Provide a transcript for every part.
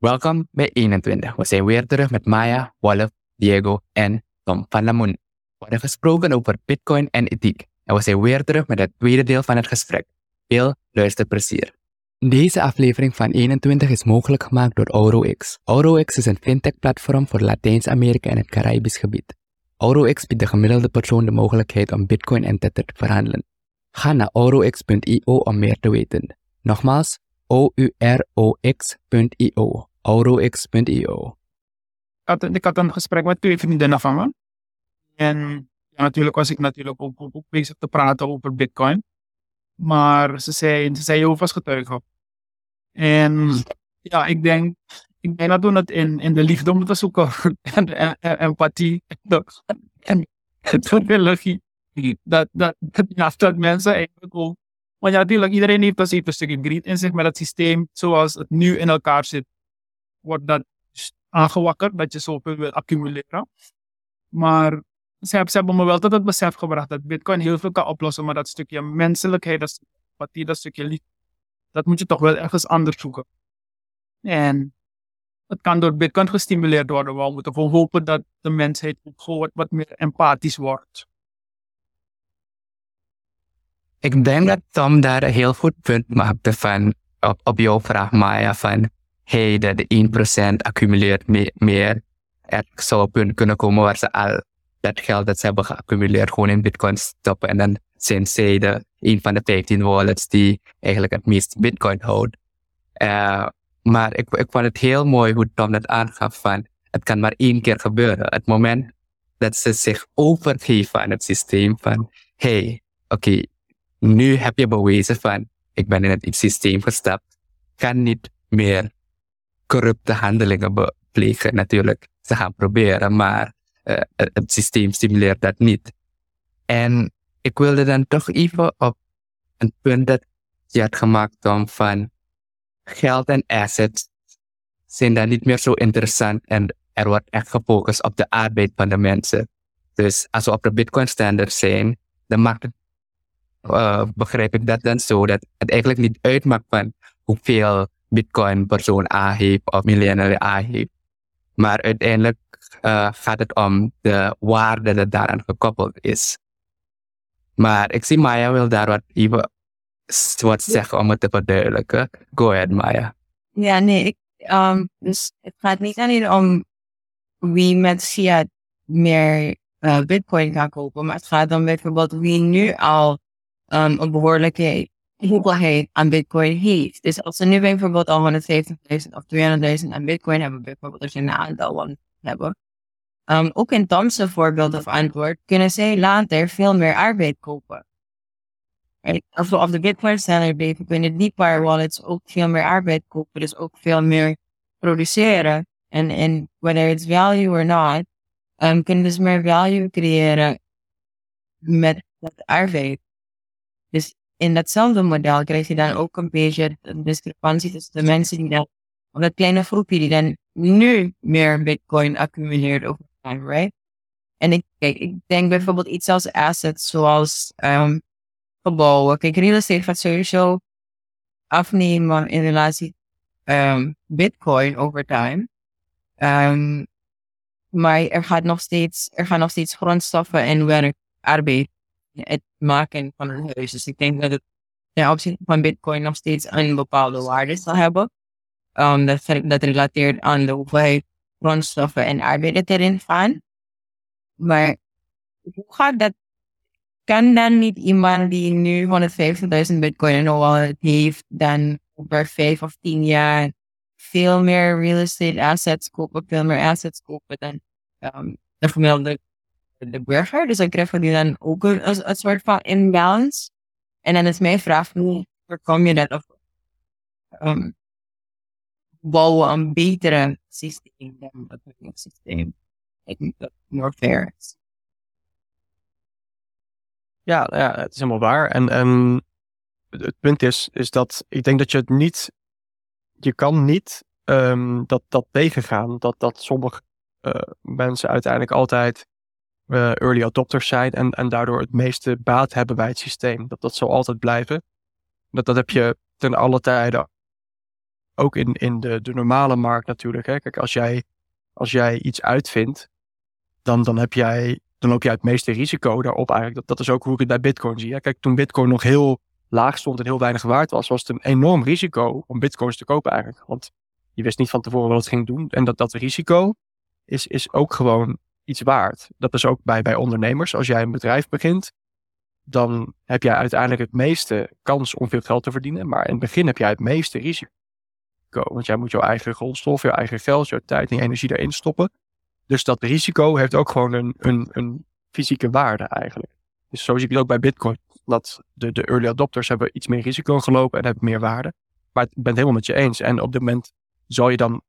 Welkom bij 21. We zijn weer terug met Maya, Wolf, Diego en Tom van Lamoen. We hebben gesproken over Bitcoin en ethiek. En we zijn weer terug met het tweede deel van het gesprek. Veel luisterplezier. Deze aflevering van 21 is mogelijk gemaakt door AuroX. AuroX is een fintech-platform voor Latijns-Amerika en het Caribisch gebied. AuroX biedt de gemiddelde persoon de mogelijkheid om Bitcoin en Tether te verhandelen. Ga naar aurox.io om meer te weten. Nogmaals, O-U-R-O-X.io. had, ik had een gesprek met twee vriendinnen van me. En ja, natuurlijk was ik natuurlijk ook, ook, bezig te praten over Bitcoin. Maar ze zei, ze zei Jehovah's getuige. En ja, ik denk, ik denk dat we het in, in de liefde moeten zoeken. en, empathie. En, religie. Dat, dat, dat mensen eigenlijk ook. Want ja, natuurlijk, iedereen heeft dus even een stukje greed in zich met het systeem zoals het nu in elkaar zit. Wordt dat aangewakkerd dat je zoveel wil accumuleren. Maar ze hebben, me wel tot het besef gebracht dat Bitcoin heel veel kan oplossen, maar dat stukje menselijkheid, dat stukje empathie, dat stukje liefde, dat moet je toch wel ergens anders zoeken. En het kan door Bitcoin gestimuleerd worden. We moeten gewoon hopen dat de mensheid gewoon wat meer empathisch wordt. Ik denk dat Tom daar een heel goed punt maakte van, op, op jouw vraag Maya, van hey, dat de 1% accumuleert meer. Er zou kunnen komen waar ze al dat geld dat ze hebben geaccumuleerd gewoon in bitcoin stoppen. En dan zijn zij de, een van de 15 wallets die eigenlijk het meest bitcoin houdt. Uh, maar ik, ik vond het heel mooi hoe Tom dat aangaf van het kan maar één keer gebeuren. Het moment dat ze zich overgeven aan het systeem van hey, oké, nu heb je bewezen van ik ben in het systeem gestapt, kan niet meer corrupte handelingen plegen natuurlijk. Ze gaan proberen, maar uh, het systeem stimuleert dat niet. En ik wilde dan toch even op een punt dat je had gemaakt om van geld en assets zijn dan niet meer zo interessant en er wordt echt gefocust op de arbeid van de mensen. Dus als we op de Bitcoin standaard zijn, dan maakt uh, begrijp ik dat dan zo dat het eigenlijk niet uitmaakt van hoeveel Bitcoin persoon A heeft of miljonair A heeft. Maar uiteindelijk uh, gaat het om de waarde dat daaraan gekoppeld is. Maar ik zie Maya wil daar wat even wat zeggen om het te verduidelijken. Go ahead, Maya. Ja, nee, ik, um, dus het gaat niet alleen om wie met fiat meer uh, bitcoin kan kopen, maar het gaat om bijvoorbeeld wie nu al um, een behoorlijke hoeveelheid aan bitcoin heeft. Dus als ze nu bijvoorbeeld al 150.000 of 200.000 aan bitcoin hebben, bijvoorbeeld als je een aantal hebben, um, ook in Tom's voorbeeld of antwoord, kunnen zij later veel meer arbeid kopen. We op de bitcoin standaard blijven, kunnen die paar wallets ook veel meer arbeid kopen, dus ook veel meer produceren. En, en whether it's value or not, um, kunnen dus meer value creëren met, met arbeid. Dus in datzelfde model krijg je dan ook een beetje een discrepantie tussen de mensen die dan, of dat kleine groepje die dan nu meer bitcoin accumuleert over time, right? En ik, ik denk bijvoorbeeld iets als assets zoals um, gebouwen. Kijk, real estate gaat sowieso afnemen in relatie um, bitcoin over time. Um, maar er gaat nog steeds, er gaan nog steeds grondstoffen en werk, arbeid het maken van een huis. Dus ik denk dat het ten opzichte van Bitcoin nog steeds een bepaalde waarde zal hebben. Um, dat, dat relateert aan de hoeveelheid grondstoffen en arbeid erin gaan. Maar hoe gaat dat? Kan dan niet iemand die nu 150.000 Bitcoin en wallet heeft, dan over vijf of tien jaar veel meer real estate assets kopen, veel meer assets kopen dan um, de gemiddelde de burger. Dus dan krijgen we dan ook een, soort van imbalance. En dan is mijn vraag, hoe voorkom je dat? Of um, bouwen een betere systeem dan het systeem? Ik dat more fair is. Ja, ja, het is helemaal waar. En, en het punt is, is dat ik denk dat je het niet, je kan niet um, dat, dat tegengaan. Dat, dat sommige uh, mensen uiteindelijk altijd uh, early adopters zijn en, en daardoor het meeste baat hebben bij het systeem. Dat dat zal altijd blijven. Dat, dat heb je ten alle tijden ook in, in de, de normale markt natuurlijk. Hè. Kijk, als jij, als jij iets uitvindt, dan, dan, heb jij, dan loop jij het meeste risico daarop eigenlijk. Dat, dat is ook hoe ik het bij Bitcoin zie. Hè. Kijk, toen Bitcoin nog heel laag stond en heel weinig waard was, was het een enorm risico om Bitcoins te kopen eigenlijk. Want je wist niet van tevoren wat het ging doen. En dat, dat risico is, is ook gewoon iets waard. Dat is ook bij, bij ondernemers. Als jij een bedrijf begint, dan heb jij uiteindelijk het meeste kans om veel geld te verdienen. Maar in het begin heb jij het meeste risico. Want jij moet jouw eigen grondstof, jouw eigen geld, jouw tijd en energie erin stoppen. Dus dat risico heeft ook gewoon een, een, een fysieke waarde eigenlijk. Dus zo zie ik het ook bij Bitcoin. Dat de, de early adopters hebben iets meer risico gelopen en hebben meer waarde. Maar ik ben het helemaal met je eens. En op dit moment zal je dan,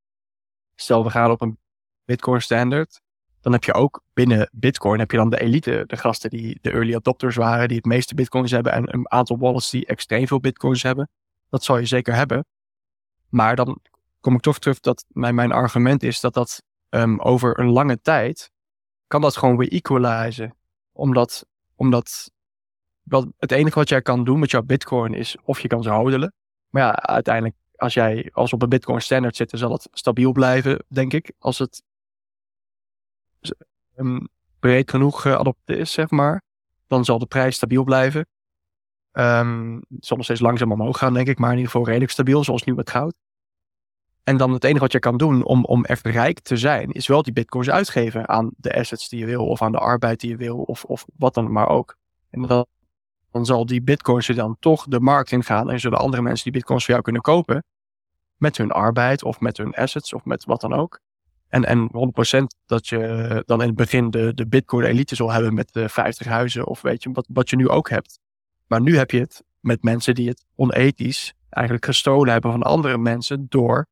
stel we gaan op een Bitcoin standard, dan heb je ook binnen Bitcoin heb je dan de elite, de gasten die de early adopters waren, die het meeste Bitcoins hebben en een aantal wallets die extreem veel Bitcoins hebben. Dat zal je zeker hebben. Maar dan kom ik toch terug dat mijn, mijn argument is dat dat um, over een lange tijd kan dat gewoon weer equalizen. Omdat, omdat wat, het enige wat jij kan doen met jouw bitcoin is of je kan ze hodelen. Maar ja, uiteindelijk als jij als op een bitcoin standard zit, dan zal het stabiel blijven, denk ik. Als het breed genoeg geadopteerd is, zeg maar. Dan zal de prijs stabiel blijven. Um, zal nog steeds langzaam omhoog gaan, denk ik, maar in ieder geval redelijk stabiel, zoals nu met goud. En dan het enige wat je kan doen om, om echt rijk te zijn, is wel die bitcoins uitgeven aan de assets die je wil, of aan de arbeid die je wil, of, of wat dan maar ook. En dan, dan zal die bitcoins er dan toch de markt in gaan en zullen andere mensen die bitcoins voor jou kunnen kopen met hun arbeid of met hun assets of met wat dan ook. En, en 100% dat je dan in het begin de, de Bitcoin elite zal hebben met de 50 huizen of weet je, wat, wat je nu ook hebt. Maar nu heb je het met mensen die het onethisch eigenlijk gestolen hebben van andere mensen door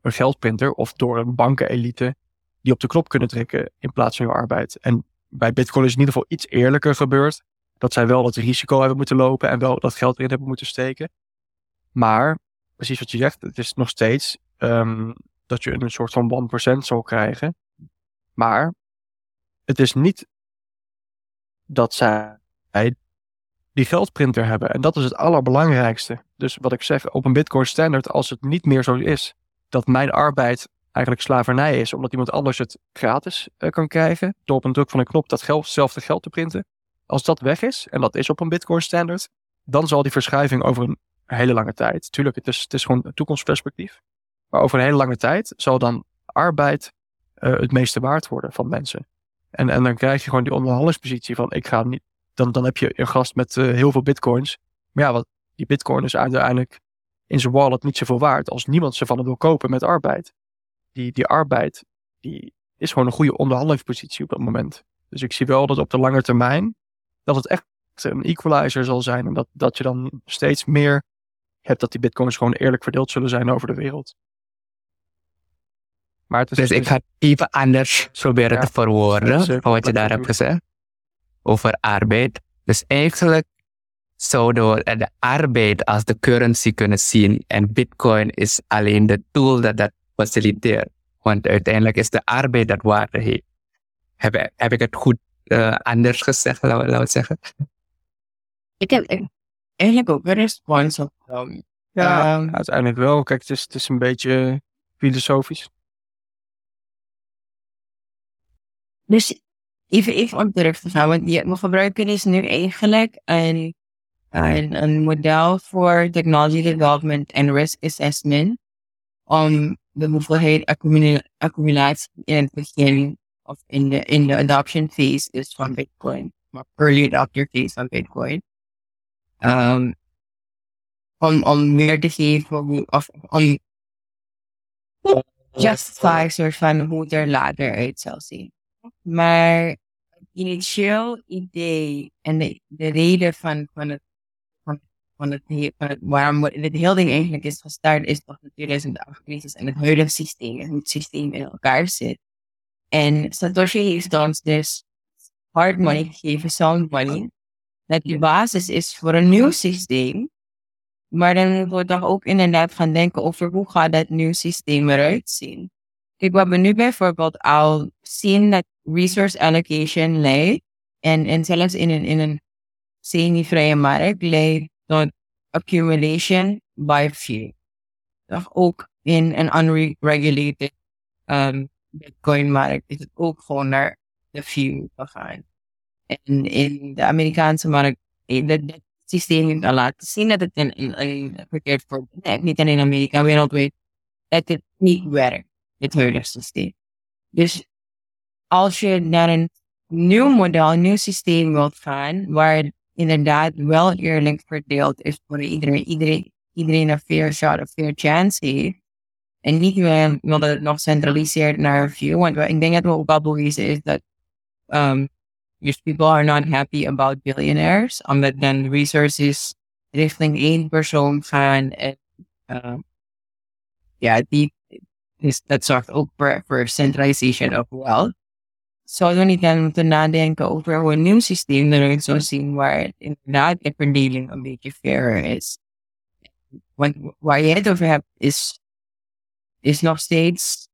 een geldprinter of door een bankenelite die op de knop kunnen trekken in plaats van je arbeid. En bij Bitcoin is in ieder geval iets eerlijker gebeurd. Dat zij wel het risico hebben moeten lopen en wel dat geld erin hebben moeten steken. Maar, precies wat je zegt, het is nog steeds um, dat je een soort van 1% zal krijgen. Maar het is niet dat zij die geldprinter hebben. En dat is het allerbelangrijkste. Dus wat ik zeg, op een Bitcoin standard, als het niet meer zo is dat mijn arbeid eigenlijk slavernij is, omdat iemand anders het gratis uh, kan krijgen, door op een druk van een knop dat geld, geld te printen. Als dat weg is, en dat is op een Bitcoin standard, dan zal die verschuiving over een hele lange tijd, tuurlijk, het is, het is gewoon een toekomstperspectief, maar over een hele lange tijd zal dan arbeid uh, het meeste waard worden van mensen. En, en dan krijg je gewoon die onderhandelingspositie van ik ga niet. Dan, dan heb je een gast met uh, heel veel bitcoins. Maar ja, wat, die bitcoin is uiteindelijk in zijn wallet niet zoveel waard als niemand ze van hem wil kopen met arbeid. Die, die arbeid die is gewoon een goede onderhandelingspositie op dat moment. Dus ik zie wel dat op de lange termijn dat het echt een equalizer zal zijn. En dat, dat je dan steeds meer hebt dat die bitcoins gewoon eerlijk verdeeld zullen zijn over de wereld. Maar het dus ik ga even anders proberen ja, te verwoorden wat je daar hebt gezegd over arbeid. Dus eigenlijk zouden we de arbeid als de currency kunnen zien en bitcoin is alleen de tool dat dat faciliteert. Want uiteindelijk is de arbeid dat waarde heeft. Heb, heb ik het goed uh, anders gezegd, laten we, zeggen? Ik heb eigenlijk ook een respons op. Um, ja, um, uiteindelijk wel. Kijk, het is, het is een beetje filosofisch. Dus even, even om terug te gaan, want we gebruiken is nu eigenlijk een, een, een model voor technology development en risk assessment om de hoeveelheid accumulatie in het begin of in de, in de adoption phase is van Bitcoin, maar early adopter phase van Bitcoin. Um, om, om meer te geven of om justify soort van hoe het er later uit zal zien. Maar het initieel idee en de, de reden van, van het van, van het, van het, waarom dit hele ding eigenlijk is gestart, is toch de 2008 crisis en het huidige systeem en hoe het systeem in elkaar zit. En Satoshi heeft ons dus hard money gegeven, sound money, dat de basis is voor een nieuw systeem. Maar dan moeten we toch ook inderdaad gaan denken over hoe gaat dat nieuw systeem eruit zien. Kijk, wat we nu bijvoorbeeld al zien dat resource allocation leidt, en, zelfs in een, in een semi-vrije markt leidt tot accumulation by few. Toch ook in een unregulated um, Bitcoin-markt is het ook gewoon naar de few gegaan. En in de Amerikaanse markt, eh, dat, dat systeem heeft al laten zien dat het in, in, in verkeerd voor niet alleen in Amerika, wereldwijd, dat het niet werkt, het huidige systeem. Dus als je naar een nieuw model, een nieuw systeem wilt gaan, waar inderdaad wel eerlijk verdeeld is voor iedereen, iedereen, iedereen een fair shot, een fair chance heeft, en niet meer wil het nog centraliseerd naar een few, want ik denk dat we ook is dat um, if people are not happy about billionaires, omdat dan resources richting één persoon gaan en uh, ja, die is, dat zorgt ook voor, voor centralization of wealth. Zouden we niet dan moeten nadenken over hoe een nieuw systeem eruit zou zien waar inderdaad de verdeling een beetje fairer is. Want waar je het over hebt is, is nog steeds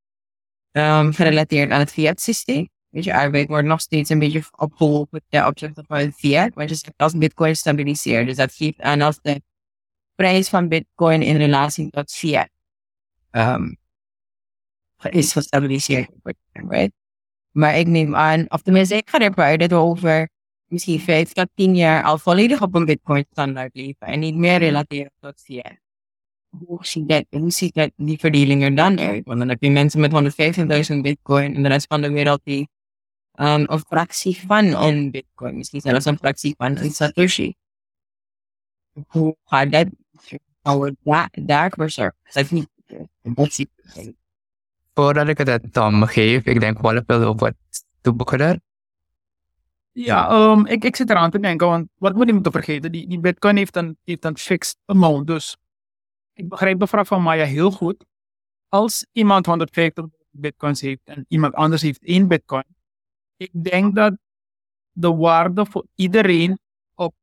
um, gerelateerd aan het fiat systeem. Weet je, arbeid wordt nog steeds een beetje opgeholpen ten opzichte van het fiat. Want je zegt als bitcoin stabiliseert. Dus dat geeft aan als de prijs van bitcoin in relatie tot fiat um, is gestabiliseerd. Right? Maar ik neem aan, of tenminste, ik ga ervan uit dat we over misschien vijf tot tien jaar al volledig op een bitcoin standaard leven. En niet meer relateren tot fiat. Hoe ziet, dat, hoe ziet dat, die verdeling er dan uit? Want dan heb je mensen met 150.000 bitcoin en de rest van de wereld die um, een fractie van een bitcoin, misschien zelfs een fractie van een Satoshi. Hoe gaat dat? Hoe daar, zorgen? Dat is niet Voordat ik het Tom geef, ik denk wel veel over wat toebekomen. Ja, um, ik, ik zit eraan te denken, want wat moet je niet vergeten, die, die bitcoin heeft een, heeft een fixed amount, dus ik begrijp de vraag van Maya heel goed. Als iemand 150 bitcoins heeft en iemand anders heeft één bitcoin, ik denk dat de waarde voor iedereen op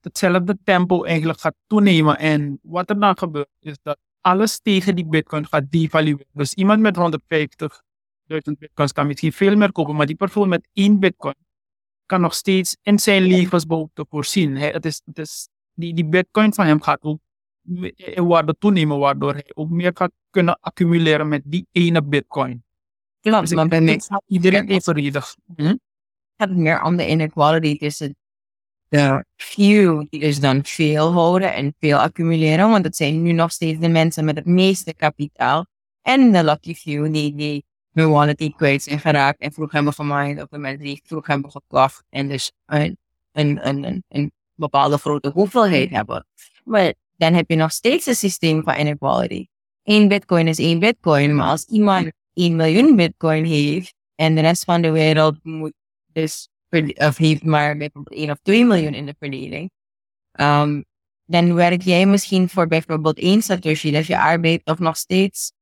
hetzelfde tempo eigenlijk gaat toenemen. En wat er dan gebeurt, is dat alles tegen die bitcoin gaat devalueren. Dus iemand met 150.000 bitcoins kan misschien veel meer kopen, maar die persoon met één bitcoin kan nog steeds in zijn levensbehoefte voorzien. Hij, het is, het is, die, die bitcoin van hem gaat ook in waarde toenemen, waardoor hij ook meer gaat kunnen accumuleren met die ene bitcoin. Klopt, Dus maar ik bij mij denk iedereen evenredig. Hm? gaat het meer om de inequality tussen de few die dus dan veel houden en veel accumuleren, want het zijn nu nog steeds de mensen met het meeste kapitaal en de lucky few die, die hun wallet kwijt zijn geraakt en vroeg hebben gemined of de mensen die vroeg hebben gekocht en dus een, een, een, een, een bepaalde grote hoeveelheid hebben. Maar dan heb je nog steeds een systeem van inequality. Eén bitcoin is één bitcoin, maar als iemand 1 miljoen bitcoin heeft en de rest van de wereld moet dus of heeft maar bijvoorbeeld 1 of 2 miljoen in de verdeling, um, dan werk jij misschien voor bijvoorbeeld één satoshi, dat je arbeid of nog steeds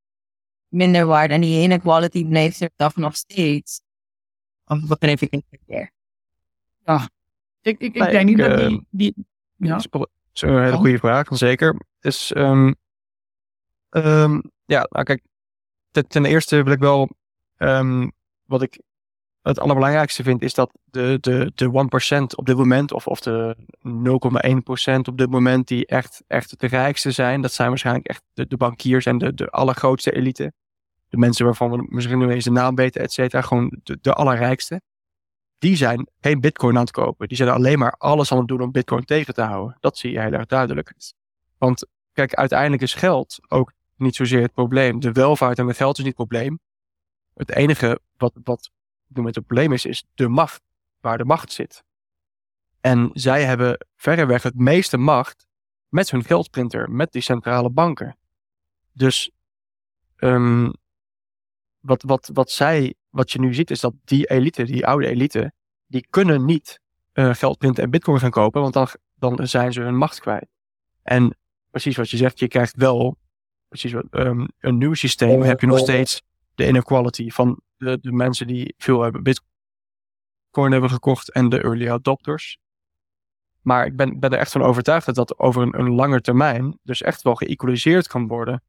minder waard en die ene quality blijft er toch nog steeds. Of begrijp ik het verkeerd? Ik, ik, ik Nee, denk niet ik, dat eh, die... die ja. Dat is is een hele Oh. goede vraag, zeker. Dus, ehm, ehm, ja, nou kijk, ten, eerste wil ik wel, ehm, wat ik het allerbelangrijkste vind, is dat de, de, de 1% op dit moment, of, of de 0,1% op dit moment, die echt, echt de rijkste zijn, dat zijn waarschijnlijk echt de, bankiers en de, de allergrootste elite. De mensen waarvan we misschien nog eens de naam weten, et cetera, gewoon de, de allerrijkste. Die zijn geen bitcoin aan het kopen. Die zijn alleen maar alles aan het doen om bitcoin tegen te houden. Dat zie je heel erg duidelijk. Want kijk, uiteindelijk is geld ook niet zozeer het probleem. De welvaart en het geld is niet het probleem. Het enige wat, wat noem het probleem is, is de macht. Waar de macht zit. En zij hebben verreweg het meeste macht met hun geldprinter, met die centrale banken. Dus ehm, wat, wat, wat zij, wat je nu ziet, is dat die elite, die oude elite, die kunnen niet eh, geld printen en bitcoin gaan kopen, want dan, dan zijn ze hun macht kwijt. En precies wat je zegt, je krijgt wel precies wat, ehm, een nieuw systeem. Heb je nog steeds de inequality van de, de mensen die veel hebben bitcoin hebben gekocht en de early adopters. Maar ik ben, ben er echt van overtuigd dat dat over een, een lange termijn dus echt wel geëqualiseerd kan worden.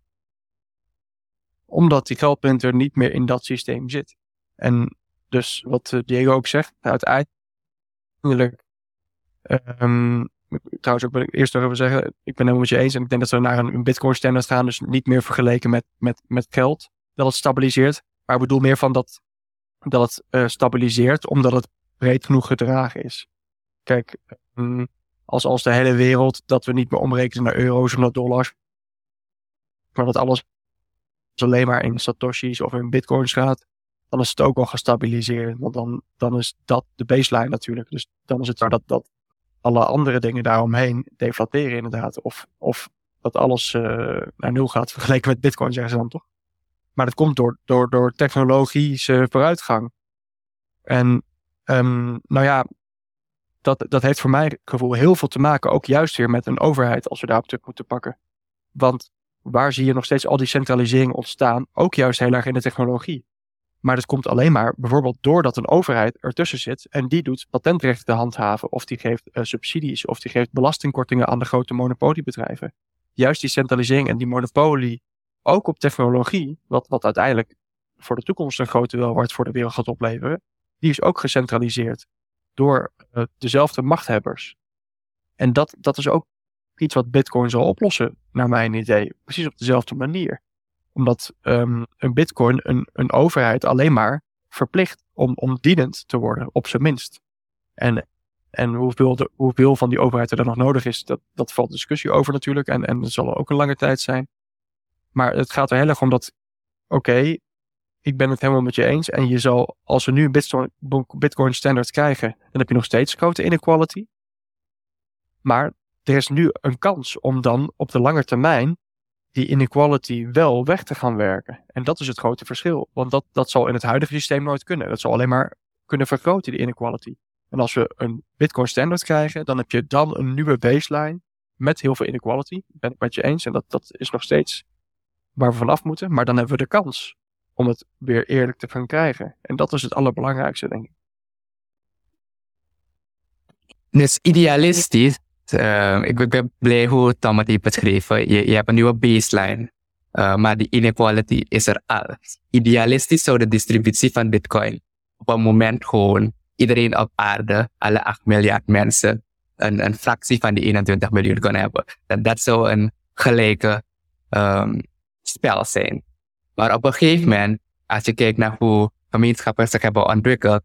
Omdat die geldprinter niet meer in dat systeem zit. En dus wat eh, Diego ook zegt, uiteindelijk ehm, trouwens ook wil ik eerst nog even zeggen, ik ben helemaal met je eens. En ik denk dat we naar een, Bitcoin standaard gaan. Dus niet meer vergeleken met, met, met geld. Dat het stabiliseert. Maar ik bedoel meer van dat, dat het uh, stabiliseert omdat het breed genoeg gedragen is. Kijk, um, als, als de hele wereld dat we niet meer omrekenen naar euro's of naar dollars. Maar dat alles alleen maar in satoshis of in bitcoins gaat. Dan is het ook al gestabiliseerd. Want dan, dan is dat de baseline natuurlijk. Dus dan is het zo dat, dat alle andere dingen daaromheen deflateren inderdaad. Of, of dat alles uh, naar nul gaat vergeleken met bitcoin zeggen ze dan toch. Maar dat komt door, door, door technologische vooruitgang. En um, nou ja, dat, dat heeft voor mijn gevoel heel veel te maken, ook juist weer met een overheid, als we daarop terug moeten pakken. Want waar zie je nog steeds al die centralisering ontstaan? Ook juist heel erg in de technologie. Maar dat komt alleen maar bijvoorbeeld doordat een overheid ertussen zit en die doet patentrechten handhaven, of die geeft uh, subsidies, of die geeft belastingkortingen aan de grote monopoliebedrijven. Juist die centralisering en die monopolie, ook op technologie, wat, wat uiteindelijk voor de toekomst een grote welvaart voor de wereld gaat opleveren, die is ook gecentraliseerd door uh, dezelfde machthebbers. En dat, dat is ook iets wat Bitcoin zal oplossen, naar mijn idee. Precies op dezelfde manier. Omdat um, een Bitcoin een, een overheid alleen maar verplicht om, om dienend te worden, op zijn minst. En, en hoeveel, de, hoeveel van die overheid er dan nog nodig is, dat, dat valt discussie over natuurlijk. En, en dat zal ook een lange tijd zijn. Maar het gaat er heel erg om dat, oké, ik ben het helemaal met je eens. En je zal, als we nu een Bitcoin, standard krijgen, dan heb je nog steeds grote inequality. Maar er is nu een kans om dan op de lange termijn die inequality wel weg te gaan werken. En dat is het grote verschil. Want dat, dat zal in het huidige systeem nooit kunnen. Dat zal alleen maar kunnen vergroten, die inequality. En als we een Bitcoin standard krijgen, dan heb je dan een nieuwe baseline met heel veel inequality. Ben ik met je eens. En dat, dat is nog steeds waar we vanaf moeten. Maar dan hebben we de kans om het weer eerlijk te gaan krijgen. En dat is het allerbelangrijkste, denk ik. Dus idealistisch, uh, ik ben blij hoe Tom het heeft beschreven. Je, je hebt een nieuwe baseline, uh, maar die inequality is er al. Idealistisch zou de distributie van Bitcoin op een moment gewoon iedereen op aarde, alle 8 miljard mensen, een, een fractie van die 21 miljoen kunnen hebben. Dat, zou een gelijke um, spel zijn. Maar op een gegeven moment, als je kijkt naar hoe gemeenschappen zich hebben ontwikkeld,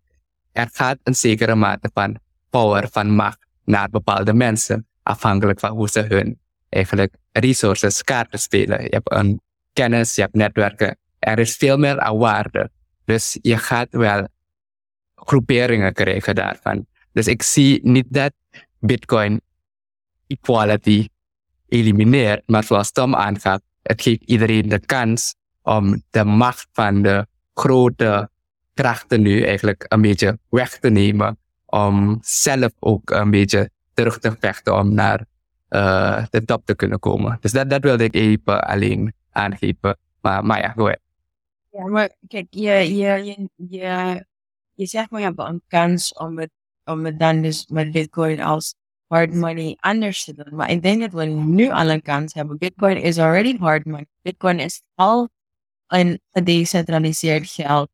er gaat een zekere mate van power, van macht naar bepaalde mensen, afhankelijk van hoe ze hun eigenlijk resources kaarten spelen. Je hebt een kennis, je hebt netwerken. Er is veel meer aan waarde. Dus je gaat wel groeperingen krijgen daarvan. Dus ik zie niet dat Bitcoin equality elimineert, maar zoals Tom aangaat, het geeft iedereen de kans om de macht van de grote krachten nu eigenlijk een beetje weg te nemen. Om zelf ook een beetje terug te vechten om naar uh, de top te kunnen komen. Dus dat, dat wilde ik even alleen aangeven. Maar, maar ja, go ahead. Ja, maar kijk, je, je, je, je, je zegt maar je hebt een kans om het, om het dan dus met Bitcoin als hard money anders te doen. Maar ik denk dat we nu al een kans hebben. Bitcoin is already hard money. Bitcoin is al een gedecentraliseerd geld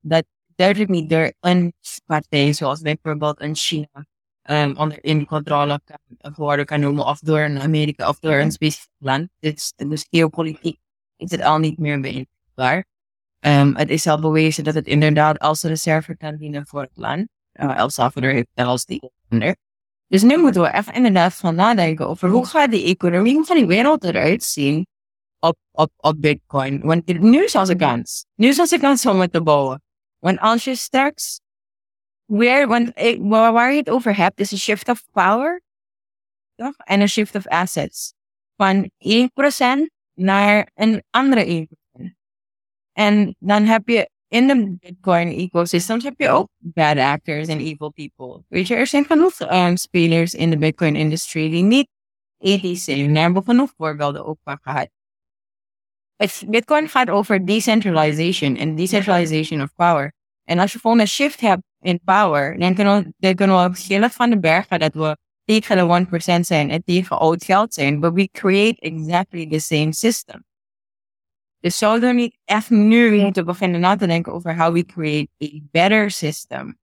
dat duidelijk niet door een partij, zoals bijvoorbeeld in China, um, onder in controle kan, worden kan noemen, of door een Amerika of door een specifiek land. Dus, dus geopolitiek is het al niet meer beïnvloedbaar. Um, het is al bewezen dat het inderdaad als reserve kan dienen voor het land. Uh, El Salvador heeft als die onder. Dus nu moeten we even inderdaad van nadenken over hoe gaat die economie van die wereld eruit zien op, op, op Bitcoin. Want nu is onze kans. Nu is onze kans om het te bouwen. Want als je straks weer, want waar je het over hebt, is een shift of power. Toch? En een shift of assets. Van 1% naar een andere 1%. En dan heb je in de Bitcoin ecosystem heb je ook bad actors en evil people. Weet je, er zijn genoeg um, spelers in de Bitcoin industry die niet ethisch zijn. Daar hebben we genoeg voorbeelden ook gehad. Bitcoin gaat over decentralization en decentralization of power. En als je gewoon een shift hebt in power, dan kunnen we, dan van de bergen dat we tegen de 1% zijn en tegen oud geld zijn. But we create exactly the same system. Dus zouden we niet echt nu moeten beginnen na te denken over how we create a better system.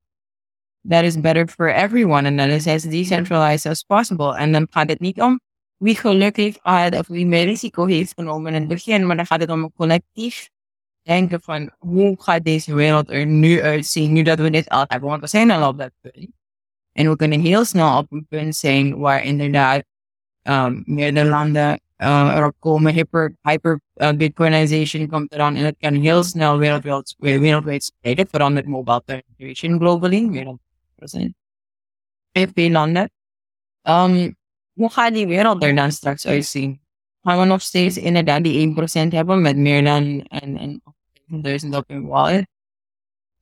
that is better for everyone and that is as decentralized as possible. En dan gaat het niet om wie geluk heeft gehad of wie meer risico heeft genomen in het begin, maar dan gaat het om een collectief denken van hoe gaat deze wereld er nu uitzien, nu dat we dit al hebben, want we zijn al op dat punt. En we kunnen heel snel op een punt zijn waar inderdaad um, meerdere landen uh, erop komen, hyper, hyper uh, bitcoinization komt eraan en het kan heel snel wereldwijd, wereldwijd spreiden, vooral met mobile penetration globally, wereldwijd. In veel landen. Um, hoe gaat die wereld er dan straks uitzien? Gaan we nog steeds inderdaad die 1% hebben met meer dan een, een duizend op hun wallet?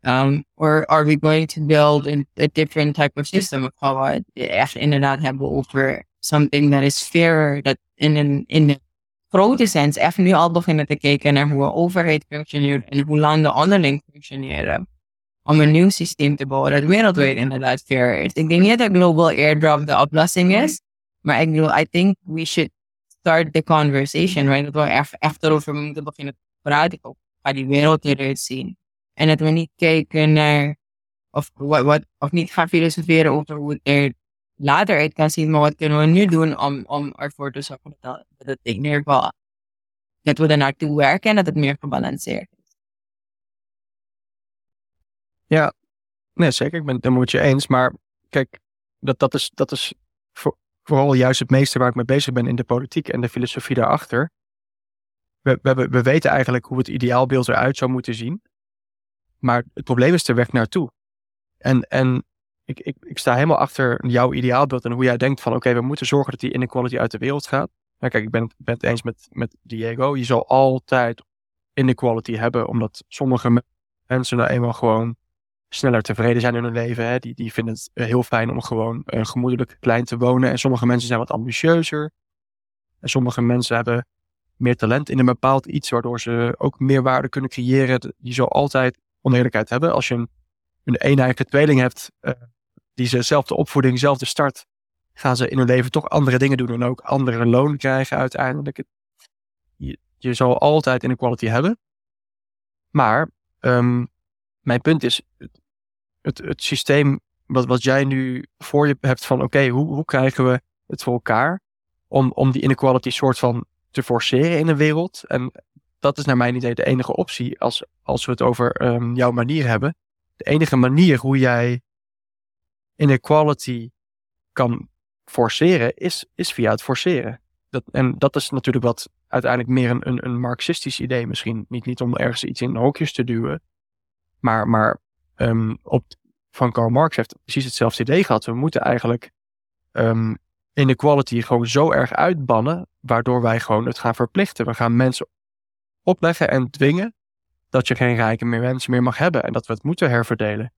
Um, or are we going to build a different type of system? Of gaan we het echt inderdaad hebben over something that is fairer, dat in een, in de grote sens echt nu al beginnen te kijken naar hoe een overheid functioneert en hoe landen onderling functioneren. Om een nieuw systeem te bouwen dat wereldwijd inderdaad fair is. Ik denk niet dat global airdrop de oplossing is, maar ik bedoel, I think we should start the conversation, right? Dat we echt, echt erover moeten beginnen te praten. Hoe die wereld eruit zien? En dat we niet kijken naar, of, of niet gaan filosoferen over hoe het er later uit kan zien, maar wat kunnen we nu doen om, om ervoor te zorgen dat, dat het in ieder dat we er naartoe werken en dat het meer gebalanceerd is. Ja, nee, zeker. Ik ben het helemaal met je eens. Maar kijk, dat, dat is, dat is voor, vooral juist het meeste waar ik mee bezig ben in de politiek en de filosofie daarachter. We, we, we weten eigenlijk hoe het ideaalbeeld eruit zou moeten zien. Maar het probleem is de weg naartoe. En, en ik, ik, ik sta helemaal achter jouw ideaalbeeld en hoe jij denkt van oké, we moeten zorgen dat die inequality uit de wereld gaat. Maar kijk, ik ben, ben het eens met, met Diego. Je zal altijd inequality hebben, omdat sommige mensen nou eenmaal gewoon sneller tevreden zijn in hun leven. Hè. Die, die vinden het heel fijn om gewoon uh, gemoedelijk klein te wonen. En sommige mensen zijn wat ambitieuzer. En sommige mensen hebben meer talent in een bepaald iets, waardoor ze ook meer waarde kunnen creëren. Je zal altijd oneerlijkheid hebben. Als je een, een eeneigen tweeling hebt, uh, die ze zelf de opvoeding, dezelfde start, gaan ze in hun leven toch andere dingen doen en ook andere loon krijgen uiteindelijk. Je, je zal altijd inequality hebben. Maar um, mijn punt is, het, het systeem wat, wat jij nu voor je hebt van oké, hoe, hoe krijgen we het voor elkaar om, om die inequality soort van te forceren in de wereld. En dat is naar mijn idee de enige optie als, als we het over um, jouw manier hebben. De enige manier hoe jij inequality kan forceren is, is via het forceren. Dat, en dat is natuurlijk wat uiteindelijk meer een, een, een marxistisch idee misschien. Niet, niet om ergens iets in hokjes te duwen. Maar, maar um, op, van Karl Marx heeft precies hetzelfde idee gehad. We moeten eigenlijk um, inequality gewoon zo erg uitbannen, waardoor wij gewoon het gaan verplichten. We gaan mensen opleggen en dwingen dat je geen rijke meer mensen meer mag hebben en dat we het moeten herverdelen.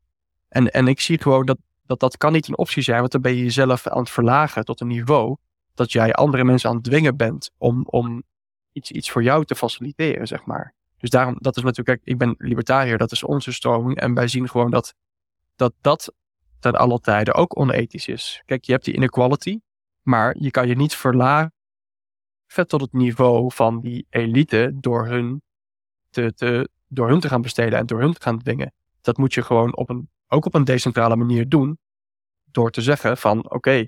En, en ik zie gewoon dat, dat dat kan niet een optie zijn, want dan ben je jezelf aan het verlagen tot een niveau dat jij andere mensen aan het dwingen bent om, om iets, iets voor jou te faciliteren, zeg maar. Dus daarom, dat is natuurlijk, ik ben libertariër, dat is onze stroming. En wij zien gewoon dat dat, dat ten alle tijden ook onethisch is. Kijk, je hebt die inequality, maar je kan je niet verlagen tot het niveau van die elite door hun te, te, door hun te gaan besteden en door hun te gaan dwingen. Dat moet je gewoon op een, ook op een decentrale manier doen. Door te zeggen van oké,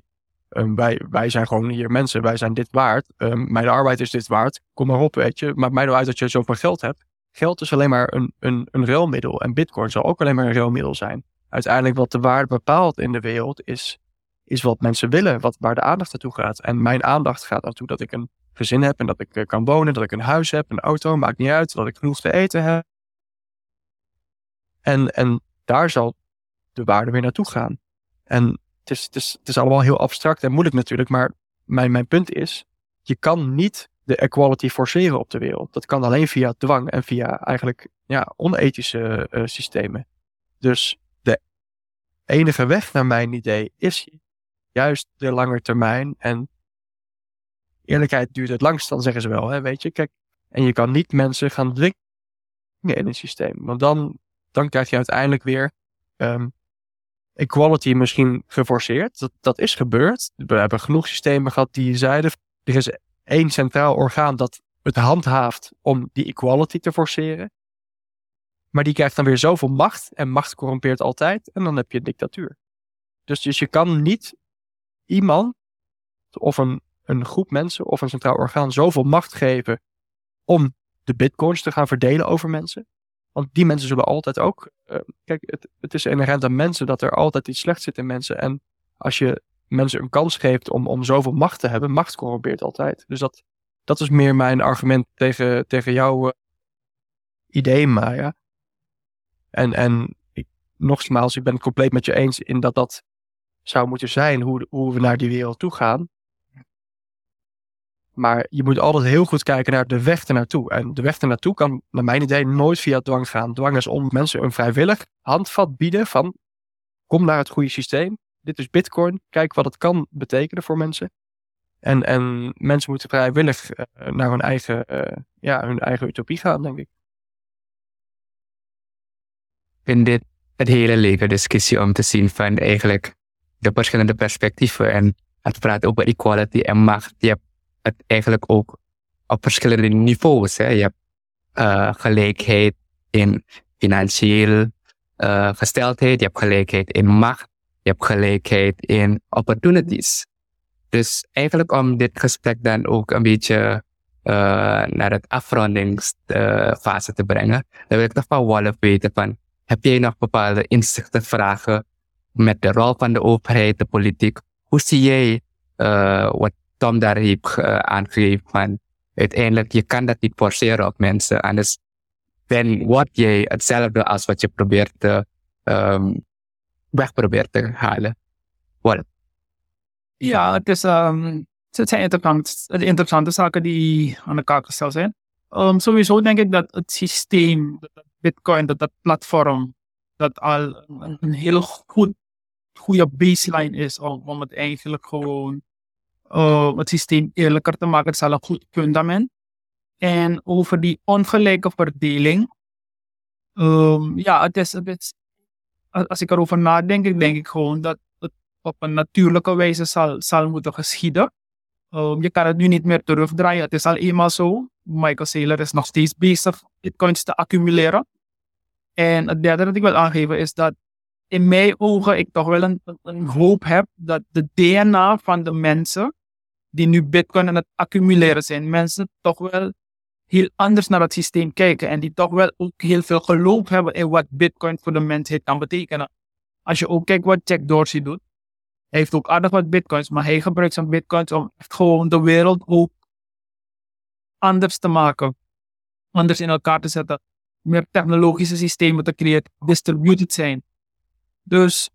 um, wij, wij zijn gewoon hier mensen, wij zijn dit waard. Um, mijn arbeid is dit waard. Kom maar op, weet je. Maakt mij nou uit dat je zoveel geld hebt. Geld is alleen maar een, een, een ruilmiddel. En bitcoin zal ook alleen maar een ruilmiddel zijn. Uiteindelijk wat de waarde bepaalt in de wereld is, is wat mensen willen. Wat, waar de aandacht naartoe gaat. En mijn aandacht gaat naartoe dat ik een gezin heb en dat ik uh, kan wonen. Dat ik een huis heb, een auto, maakt niet uit. Dat ik genoeg te eten heb. En, en daar zal de waarde weer naartoe gaan. En het is, het, is, het is allemaal heel abstract en moeilijk natuurlijk, maar mijn, mijn punt is, je kan niet de equality forceren op de wereld. Dat kan alleen via dwang en via eigenlijk ja, onethische uh, systemen. Dus de enige weg naar mijn idee is juist de lange termijn. En eerlijkheid duurt het langst, dan zeggen ze wel, hè, weet je. Kijk, en je kan niet mensen gaan dwingen in een systeem. Want dan, dan krijg je uiteindelijk weer um, equality misschien geforceerd. Dat, dat is gebeurd. We hebben genoeg systemen gehad die zeiden, er is één centraal orgaan dat het handhaaft om die equality te forceren. Maar die krijgt dan weer zoveel macht en macht corrumpeert altijd en dan heb je een dictatuur. Dus, dus je kan niet iemand of een, een groep mensen of een centraal orgaan zoveel macht geven om de bitcoins te gaan verdelen over mensen. Want die mensen zullen altijd ook. Uh, kijk, het, het is inherent aan mensen dat er altijd iets slechts zit in mensen. En als je mensen een kans geeft om, om zoveel macht te hebben, macht corrompeert altijd. Dus dat, dat is meer mijn argument tegen, tegen jouw uh, idee, Maya. En, en nogmaals, ik ben het compleet met je eens in dat dat zou moeten zijn hoe, hoe we naar die wereld toe gaan. Maar je moet altijd heel goed kijken naar de weg ernaartoe. En de weg ernaartoe kan, naar mijn idee, nooit via dwang gaan. Dwang is om mensen een vrijwillig handvat bieden van kom naar het goede systeem. Dit is Bitcoin. Kijk wat het kan betekenen voor mensen. En, en mensen moeten vrijwillig uh, naar hun eigen, uh, ja, hun eigen utopie gaan, denk ik. Ik vind dit het hele leuke discussie om te zien van eigenlijk de verschillende perspectieven. En het praat over equality en macht. Je hebt het eigenlijk ook op verschillende niveaus. Hè. Je hebt uh, gelijkheid in financieel uh, gesteldheid, je hebt gelijkheid in macht, je hebt gelijkheid in opportunities. Dus eigenlijk om dit gesprek dan ook een beetje uh, naar het afrondingsfase te brengen, dan wil ik nog van Wolf weten van, heb jij nog bepaalde inzichten, vragen met de rol van de overheid, de politiek? Hoe zie jij wat Tom daar heeft uh, aangegeven van uiteindelijk, je kan dat niet forceren op mensen. Anders ben, word jij hetzelfde als wat je probeert te, um, weg probeert te halen. Wat? Ja, het, is, um, het zijn interessante, interessante zaken die aan de kaak gesteld zijn. Um, sowieso denk ik dat het systeem, dat Bitcoin, dat dat platform, dat al een, een heel goed, goede baseline is om, om het eigenlijk gewoon uh, het systeem eerlijker te maken. Het is al een goed fundament. En over die ongelijke verdeling. Um, ja, het is, het is, als ik erover nadenk, denk ik gewoon dat het op een natuurlijke wijze zal, zal moeten geschieden. Um, je kan het nu niet meer terugdraaien. Het is al eenmaal zo. Michael Saylor is nog steeds bezig bitcoins te accumuleren. En het derde dat ik wil aangeven is dat in mijn ogen ik toch wel een hoop heb dat de DNA van de mensen die nu bitcoin aan het accumuleren zijn, mensen toch wel heel anders naar het systeem kijken en die toch wel ook heel veel geloof hebben in wat bitcoin voor de mensheid kan betekenen. Als je ook kijkt wat Jack Dorsey doet, hij heeft ook aardig wat bitcoins, maar hij gebruikt zijn bitcoins om echt gewoon de wereld ook anders te maken. Anders in elkaar te zetten. Meer technologische systemen te creëren, distributed zijn. Dus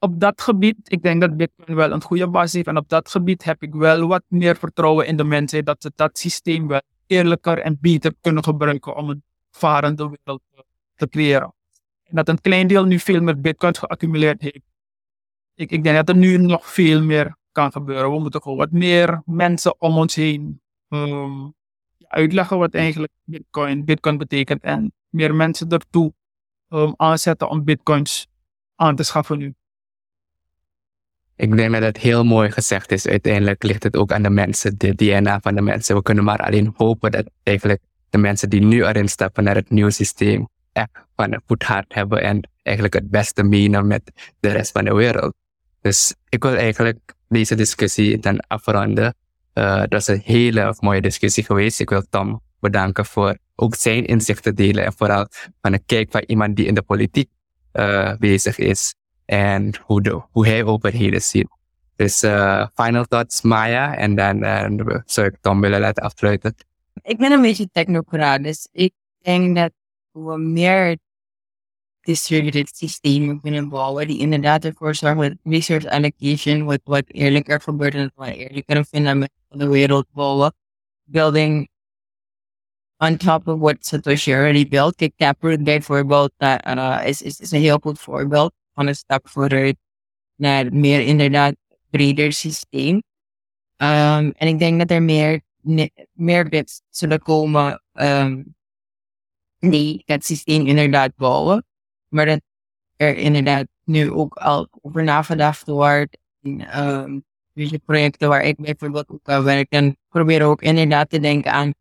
op dat gebied, ik denk dat Bitcoin wel een goede basis heeft. En op dat gebied heb ik wel wat meer vertrouwen in de mensen dat ze dat systeem wel eerlijker en beter kunnen gebruiken om een varende wereld te creëren. En dat een klein deel nu veel meer Bitcoins geaccumuleerd heeft. Ik, ik denk dat er nu nog veel meer kan gebeuren. We moeten gewoon wat meer mensen om ons heen um, uitleggen wat eigenlijk Bitcoin, Bitcoin betekent. En meer mensen ertoe um, aanzetten om Bitcoins aan te schaffen nu. Ik denk dat het heel mooi gezegd is. Uiteindelijk ligt het ook aan de mensen, de DNA van de mensen. We kunnen maar alleen hopen dat eigenlijk de mensen die nu erin stappen naar het nieuwe systeem echt van een goed hart hebben en eigenlijk het beste menen met de rest van de wereld. Dus ik wil eigenlijk deze discussie dan afronden. Uh, dat is een hele mooie discussie geweest. Ik wil Tom bedanken voor ook zijn inzichten delen en vooral van een kijk van iemand die in de politiek uh, bezig is hoe, hoe hij overheden ziet. Dus uh, final thoughts Maya en dan uh, zou Tom willen laten afsluiten. Ik ben een beetje technocraat, dus ik denk dat we meer distributed systemen kunnen bouwen die inderdaad ervoor zorgen met resource allocation, wat, wat eerlijker gebeurt en wat eerlijker fundament van de wereld bouwen. Building on top of what Satoshi already built. Kijk, Taproot bijvoorbeeld uh, is, is, is een heel goed voorbeeld van een stap vooruit naar meer inderdaad breder systeem. Um, en ik denk dat er meer, meer bits zullen komen um, die het systeem inderdaad bouwen. Maar dat er inderdaad nu ook al over nagedacht wordt. In, um, deze projecten waar ik bijvoorbeeld ook aan werk, dan proberen ook inderdaad te denken aan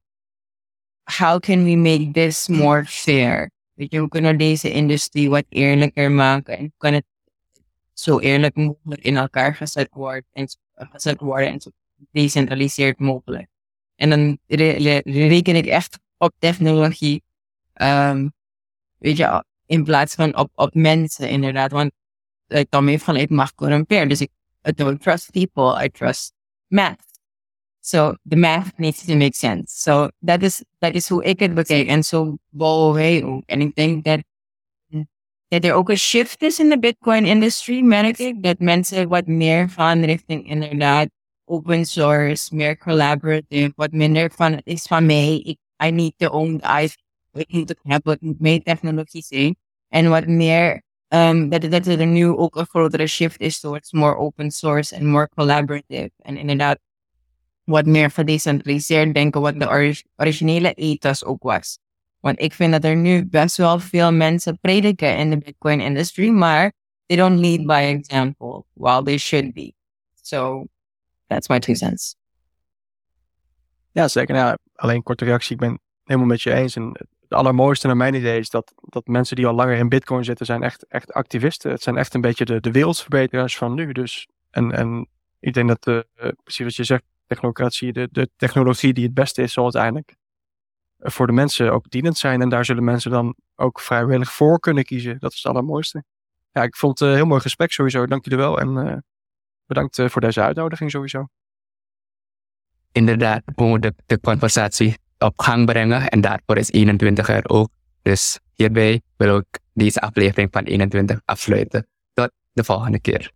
how can we make this more fair? Weet je, hoe kunnen deze industrie wat eerlijker maken? En kan het zo eerlijk mogelijk in elkaar gezet wordt en gezet worden en zo gedecentraliseerd mogelijk. En dan re- re- reken ik echt op technologie, ehm, weet je, in plaats van op, op mensen inderdaad. Want dan meer van, ik mag corrumperen. Dus ik don't trust people, I trust math. So the math needs to make sense. So that is, that is hoe ik het bekijk. En zo bouwen wij dat, dat er ook shift is in de Bitcoin industry, merk ik. Dat mensen wat meer gaan richting inderdaad open source, meer collaborative, wat minder van het is van. Ik, I need to own the IP. Ik moet het hebben, het moet meer technologie zijn. En wat meer um, dat, dat er nu ook een grotere shift is towards more open source and more collaborative. En inderdaad, wat meer gedecentraliseerd denken, wat de ori- originele ethos ook was. Want ik vind dat er nu best wel veel mensen prediken in de Bitcoin industry, maar they don't lead by example, while they should be. So, that's my two cents. Ja, zeker. Nou, alleen korte reactie. Ik ben het helemaal met je eens. En het allermooiste naar mijn idee is dat, dat mensen die al langer in Bitcoin zitten, zijn echt, echt activisten. Het zijn echt een beetje de, de wereldsverbeteraars van nu. Dus, en, en ik denk dat, eh, precies wat je zegt, technocratie, de, de technologie die het beste is, zal uiteindelijk voor de mensen ook dienend zijn. En daar zullen mensen dan ook vrijwillig voor kunnen kiezen. Dat is het allermooiste. Ja, ik vond het een heel mooi gesprek sowieso. Dank jullie wel. En uh, bedankt voor deze uitnodiging sowieso. Inderdaad, we moeten de conversatie op gang brengen en daarvoor is 21 er ook. Dus hierbij wil ik deze aflevering van 21 afsluiten. Tot de volgende keer.